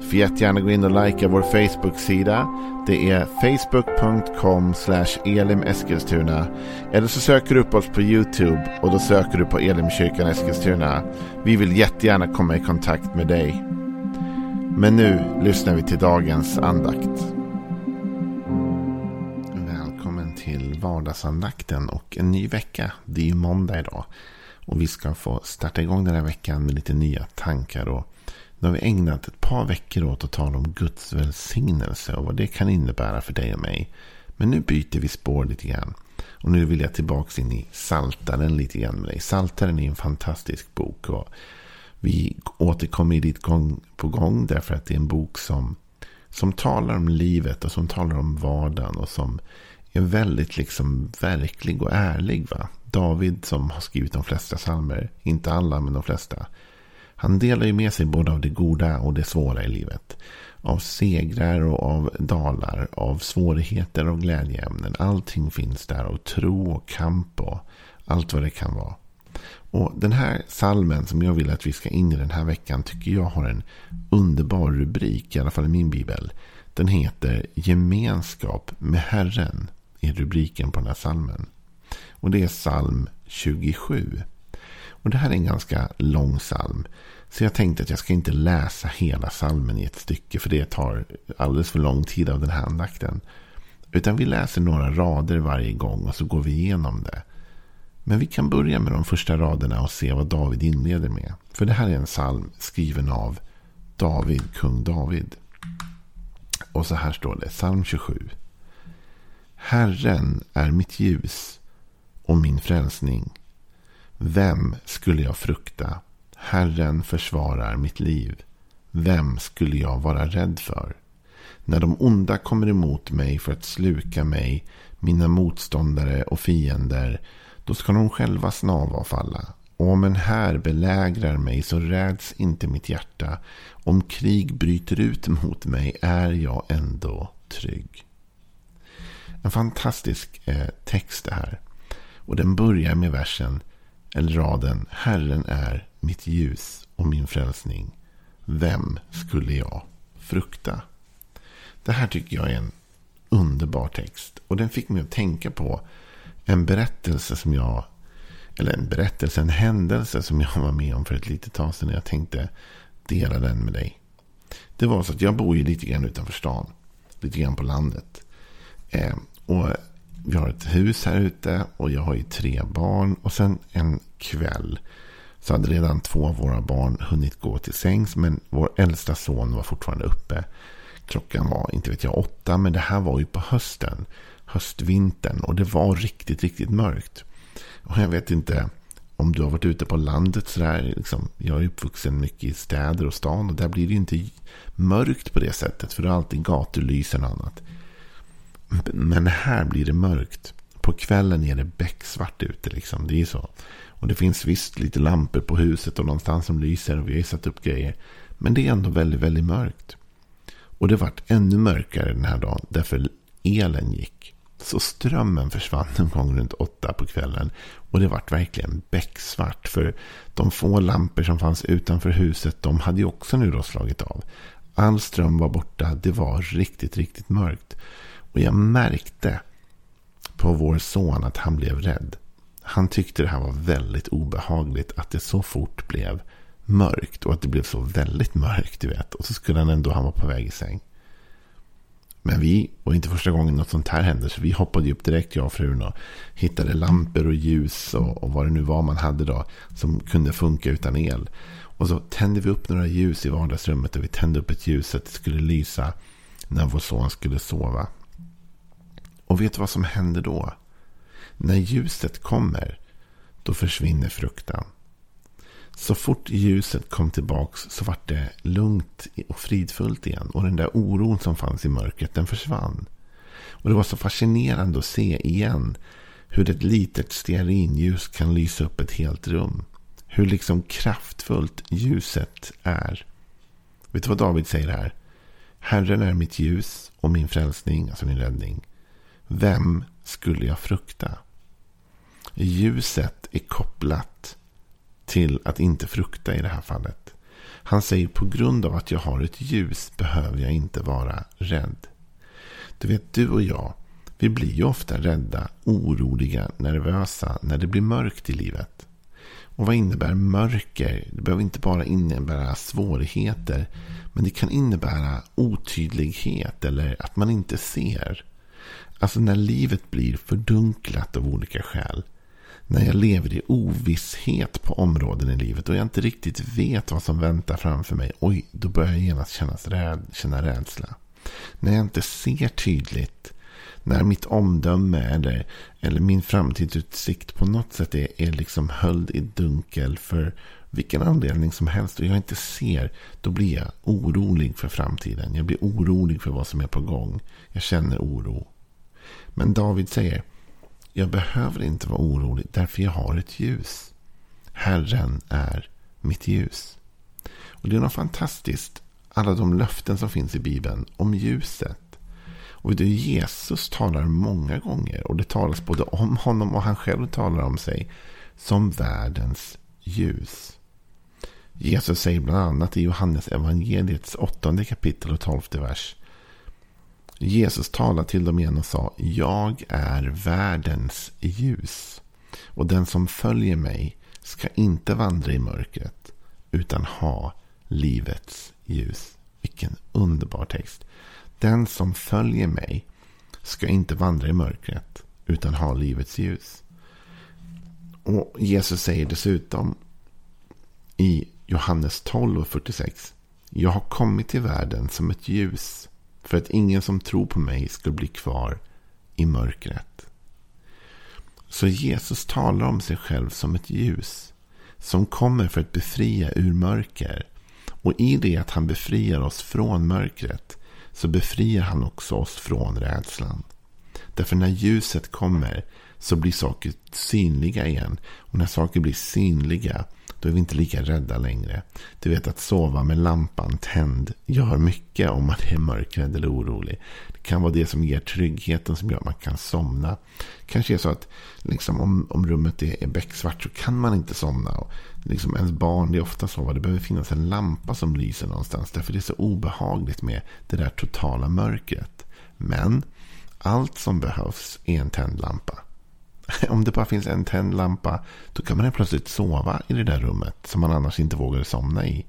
Du får jättegärna gå in och likea vår Facebook-sida. Det är facebook.com elimeskilstuna. Eller så söker du upp oss på YouTube och då söker du på Elimkyrkan Eskilstuna. Vi vill jättegärna komma i kontakt med dig. Men nu lyssnar vi till dagens andakt. Välkommen till vardagsandakten och en ny vecka. Det är ju måndag idag. Och vi ska få starta igång den här veckan med lite nya tankar och nu har vi ägnat ett par veckor åt att tala om Guds välsignelse och vad det kan innebära för dig och mig. Men nu byter vi spår lite grann. Och nu vill jag tillbaka in i Saltaren lite grann med dig. Saltaren är en fantastisk bok. och Vi återkommer dit gång på gång därför att det är en bok som, som talar om livet och som talar om vardagen. Och som är väldigt liksom verklig och ärlig. Va? David som har skrivit de flesta psalmer. Inte alla men de flesta han delar ju med sig både av det goda och det svåra i livet. Av segrar och av dalar, av svårigheter och glädjeämnen. Allting finns där och tro och kamp och allt vad det kan vara. Och den här salmen som jag vill att vi ska in i den här veckan tycker jag har en underbar rubrik, i alla fall i min bibel. Den heter Gemenskap med Herren, är rubriken på den här salmen. Och det är psalm 27. Och det här är en ganska lång psalm. Så jag tänkte att jag ska inte läsa hela salmen i ett stycke. För det tar alldeles för lång tid av den här andakten. Utan vi läser några rader varje gång och så går vi igenom det. Men vi kan börja med de första raderna och se vad David inleder med. För det här är en psalm skriven av David, kung David. Och så här står det, psalm 27. Herren är mitt ljus och min frälsning. Vem skulle jag frukta? Herren försvarar mitt liv. Vem skulle jag vara rädd för? När de onda kommer emot mig för att sluka mig, mina motståndare och fiender, då ska de själva snava och falla. Och om en här belägrar mig så räds inte mitt hjärta. Om krig bryter ut mot mig är jag ändå trygg. En fantastisk eh, text det här. Och den börjar med versen eller raden Herren är mitt ljus och min frälsning. Vem skulle jag frukta? Det här tycker jag är en underbar text. Och den fick mig att tänka på en berättelse som jag eller en berättelse, en händelse som jag var med om för ett litet tag sedan. Jag tänkte dela den med dig. Det var så att jag bor ju lite grann utanför stan. Lite grann på landet. Eh, och vi har ett hus här ute och jag har ju tre barn. Och sen en kväll så hade redan två av våra barn hunnit gå till sängs. Men vår äldsta son var fortfarande uppe. Klockan var, inte vet jag, åtta. Men det här var ju på hösten. Höstvintern. Och det var riktigt, riktigt mörkt. Och jag vet inte om du har varit ute på landet sådär. Liksom, jag är uppvuxen mycket i städer och stan. Och där blir det ju inte mörkt på det sättet. För det är alltid gatulysen och annat. Men här blir det mörkt. På kvällen är det becksvart ute. Liksom. Det är så. Och det finns visst lite lampor på huset och någonstans som lyser. Och vi har satt upp grejer. Men det är ändå väldigt, väldigt mörkt. Och det vart ännu mörkare den här dagen. Därför elen gick. Så strömmen försvann någon gång runt åtta på kvällen. Och det vart verkligen becksvart. För de få lampor som fanns utanför huset. De hade ju också nu då slagit av. All ström var borta. Det var riktigt, riktigt mörkt. Och jag märkte på vår son att han blev rädd. Han tyckte det här var väldigt obehagligt att det så fort blev mörkt. Och att det blev så väldigt mörkt, du vet. Och så skulle han ändå, han var på väg i säng. Men vi, och inte första gången något sånt här hände, så vi hoppade upp direkt, jag och frun, och hittade lampor och ljus och, och vad det nu var man hade då, som kunde funka utan el. Och så tände vi upp några ljus i vardagsrummet och vi tände upp ett ljus så att det skulle lysa när vår son skulle sova. Och vet du vad som händer då? När ljuset kommer, då försvinner fruktan. Så fort ljuset kom tillbaks så vart det lugnt och fridfullt igen. Och den där oron som fanns i mörkret, den försvann. Och det var så fascinerande att se igen hur ett litet stearinljus kan lysa upp ett helt rum. Hur liksom kraftfullt ljuset är. Vet du vad David säger här? Herren är mitt ljus och min frälsning, alltså min räddning. Vem skulle jag frukta? Ljuset är kopplat till att inte frukta i det här fallet. Han säger på grund av att jag har ett ljus behöver jag inte vara rädd. Du vet, du och jag, vi blir ju ofta rädda, oroliga, nervösa när det blir mörkt i livet. Och vad innebär mörker? Det behöver inte bara innebära svårigheter. Men det kan innebära otydlighet eller att man inte ser. Alltså när livet blir fördunklat av olika skäl. När jag lever i ovisshet på områden i livet och jag inte riktigt vet vad som väntar framför mig. Oj, då börjar jag genast känna, räd, känna rädsla. När jag inte ser tydligt. När mitt omdöme eller, eller min framtidsutsikt på något sätt är, är liksom höljd i dunkel för vilken anledning som helst och jag inte ser. Då blir jag orolig för framtiden. Jag blir orolig för vad som är på gång. Jag känner oro. Men David säger jag behöver inte vara orolig därför jag har ett ljus. Herren är mitt ljus. Och Det är något fantastiskt. Alla de löften som finns i Bibeln om ljuset. Och det Jesus talar många gånger. Och det talas både om honom och han själv talar om sig. Som världens ljus. Jesus säger bland annat i Johannes evangeliets åttonde kapitel och tolfte vers. Jesus talade till dem igen och sa Jag är världens ljus. Och den som följer mig ska inte vandra i mörkret utan ha livets ljus. Vilken underbar text. Den som följer mig ska inte vandra i mörkret utan ha livets ljus. Och Jesus säger dessutom i Johannes 12 och 46. Jag har kommit till världen som ett ljus för att ingen som tror på mig ska bli kvar i mörkret. Så Jesus talar om sig själv som ett ljus som kommer för att befria ur mörker. Och i det att han befriar oss från mörkret så befriar han också oss från rädslan. Därför när ljuset kommer så blir saker synliga igen. Och när saker blir synliga då är vi inte lika rädda längre. Du vet att sova med lampan tänd gör mycket om man är mörkrädd eller orolig. Det kan vara det som ger tryggheten som gör att man kan somna. Kanske är så att liksom, om, om rummet är, är becksvart så kan man inte somna. Och liksom, ens barn, det är ofta så. Det behöver finnas en lampa som lyser någonstans. Därför det är så obehagligt med det där totala mörkret. Men allt som behövs är en tänd lampa. Om det bara finns en tänd lampa. Då kan man helt plötsligt sova i det där rummet. Som man annars inte vågade somna i.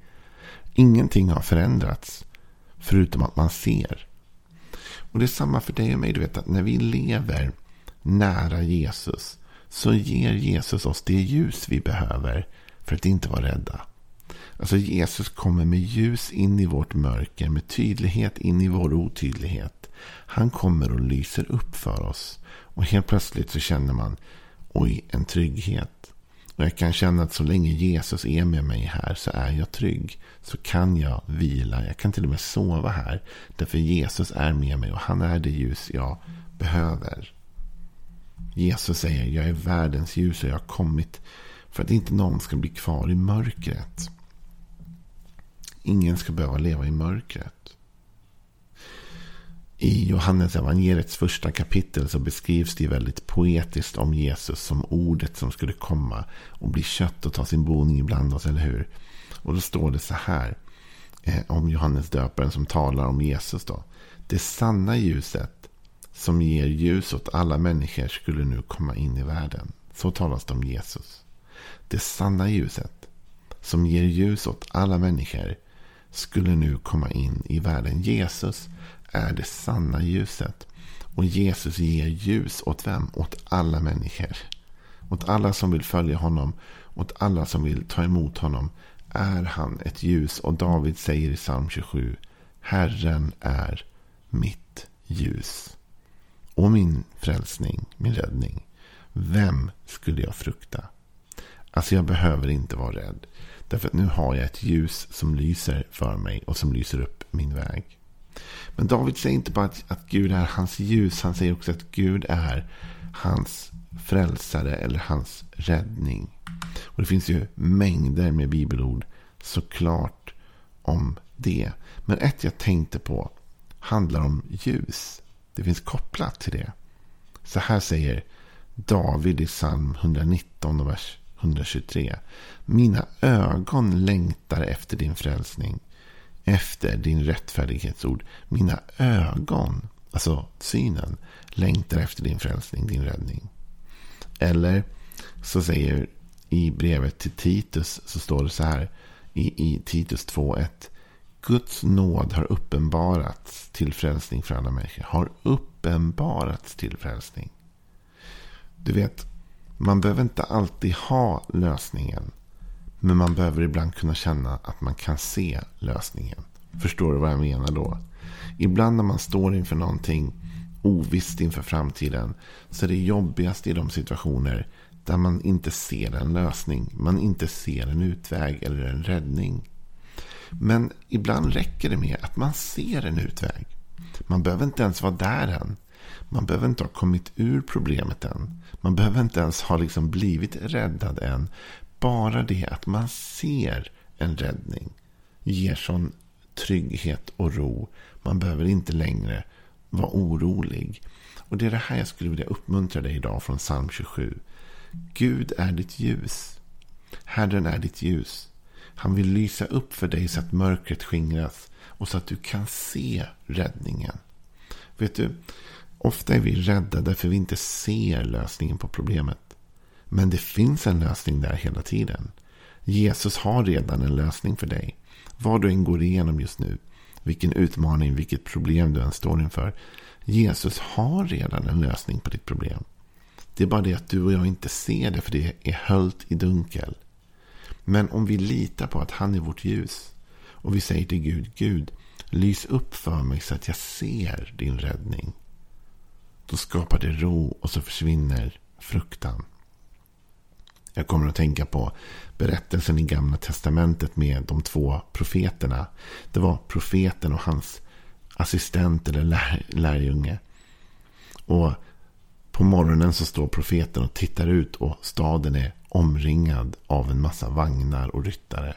Ingenting har förändrats. Förutom att man ser. Och det är samma för dig och mig. Du vet att när vi lever nära Jesus. Så ger Jesus oss det ljus vi behöver. För att inte vara rädda. Alltså Jesus kommer med ljus in i vårt mörker. Med tydlighet in i vår otydlighet. Han kommer och lyser upp för oss. Och helt plötsligt så känner man, oj, en trygghet. Och jag kan känna att så länge Jesus är med mig här så är jag trygg. Så kan jag vila. Jag kan till och med sova här. Därför Jesus är med mig och han är det ljus jag behöver. Jesus säger, jag är världens ljus och jag har kommit för att inte någon ska bli kvar i mörkret. Ingen ska behöva leva i mörkret. I Johannes evangeliets första kapitel så beskrivs det väldigt poetiskt om Jesus som ordet som skulle komma och bli kött och ta sin boning ibland oss, eller hur? Och då står det så här eh, om Johannes döparen som talar om Jesus då. Det sanna ljuset som ger ljus åt alla människor skulle nu komma in i världen. Så talas det om Jesus. Det sanna ljuset som ger ljus åt alla människor skulle nu komma in i världen. Jesus är det sanna ljuset. Och Jesus ger ljus åt vem? Åt alla människor. Åt alla som vill följa honom. Åt alla som vill ta emot honom. Är han ett ljus. Och David säger i psalm 27. Herren är mitt ljus. Och min frälsning, min räddning. Vem skulle jag frukta? Alltså jag behöver inte vara rädd. Därför att nu har jag ett ljus som lyser för mig och som lyser upp min väg. Men David säger inte bara att, att Gud är hans ljus. Han säger också att Gud är hans frälsare eller hans räddning. Och det finns ju mängder med bibelord såklart om det. Men ett jag tänkte på handlar om ljus. Det finns kopplat till det. Så här säger David i psalm 119 och vers 123. Mina ögon längtar efter din frälsning. Efter din rättfärdighetsord. Mina ögon, alltså synen, längtar efter din frälsning, din räddning. Eller så säger i brevet till Titus så står det så här i, i Titus 2.1. Guds nåd har uppenbarats till frälsning för alla människor. Har uppenbarats till frälsning. Du vet, man behöver inte alltid ha lösningen. Men man behöver ibland kunna känna att man kan se lösningen. Förstår du vad jag menar då? Ibland när man står inför någonting ovisst inför framtiden. Så är det jobbigast i de situationer där man inte ser en lösning. Man inte ser en utväg eller en räddning. Men ibland räcker det med att man ser en utväg. Man behöver inte ens vara där än. Man behöver inte ha kommit ur problemet än. Man behöver inte ens ha liksom blivit räddad än. Bara det att man ser en räddning ger sån trygghet och ro. Man behöver inte längre vara orolig. Och det är det här jag skulle vilja uppmuntra dig idag från psalm 27. Gud är ditt ljus. Herren är ditt ljus. Han vill lysa upp för dig så att mörkret skingras och så att du kan se räddningen. Vet du, ofta är vi rädda därför vi inte ser lösningen på problemet. Men det finns en lösning där hela tiden. Jesus har redan en lösning för dig. Vad du än går igenom just nu. Vilken utmaning, vilket problem du än står inför. Jesus har redan en lösning på ditt problem. Det är bara det att du och jag inte ser det för det är höljt i dunkel. Men om vi litar på att han är vårt ljus och vi säger till Gud, Gud, lys upp för mig så att jag ser din räddning. Då skapar det ro och så försvinner fruktan. Jag kommer att tänka på berättelsen i Gamla Testamentet med de två profeterna. Det var profeten och hans assistent eller lär, lärjunge. Och på morgonen så står profeten och tittar ut och staden är omringad av en massa vagnar och ryttare.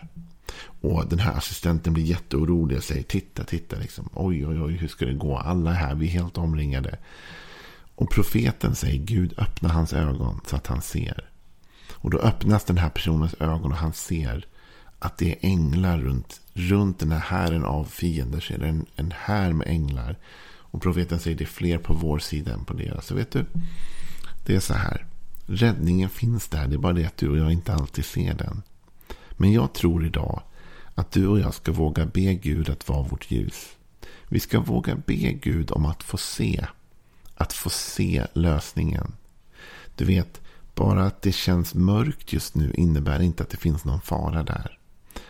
Och den här assistenten blir jätteorolig och säger titta, titta, liksom. oj, oj, oj, hur ska det gå? Alla är här, vi är helt omringade. Och profeten säger Gud öppna hans ögon så att han ser. Och då öppnas den här personens ögon och han ser att det är änglar runt, runt den här hären av fiender. Så är det en, en här med änglar. Och profeten säger det är fler på vår sida än på deras. Så vet du, det är så här. Räddningen finns där. Det är bara det att du och jag inte alltid ser den. Men jag tror idag att du och jag ska våga be Gud att vara vårt ljus. Vi ska våga be Gud om att få se. Att få se lösningen. Du vet, bara att det känns mörkt just nu innebär inte att det finns någon fara där.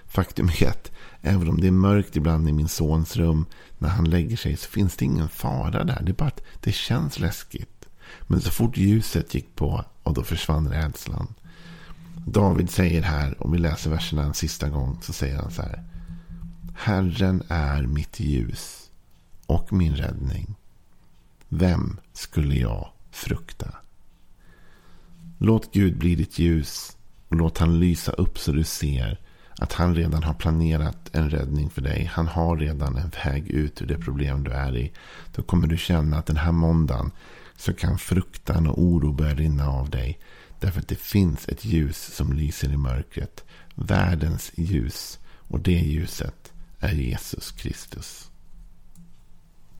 Faktum är att även om det är mörkt ibland i min sons rum när han lägger sig så finns det ingen fara där. Det är bara att det känns läskigt. Men så fort ljuset gick på och då försvann rädslan. David säger här, om vi läser verserna en sista gång, så säger han så här. Herren är mitt ljus och min räddning. Vem skulle jag frukta? Låt Gud bli ditt ljus och låt han lysa upp så du ser att han redan har planerat en räddning för dig. Han har redan en väg ut ur det problem du är i. Då kommer du känna att den här måndagen så kan fruktan och oro börja rinna av dig. Därför att det finns ett ljus som lyser i mörkret. Världens ljus. Och det ljuset är Jesus Kristus.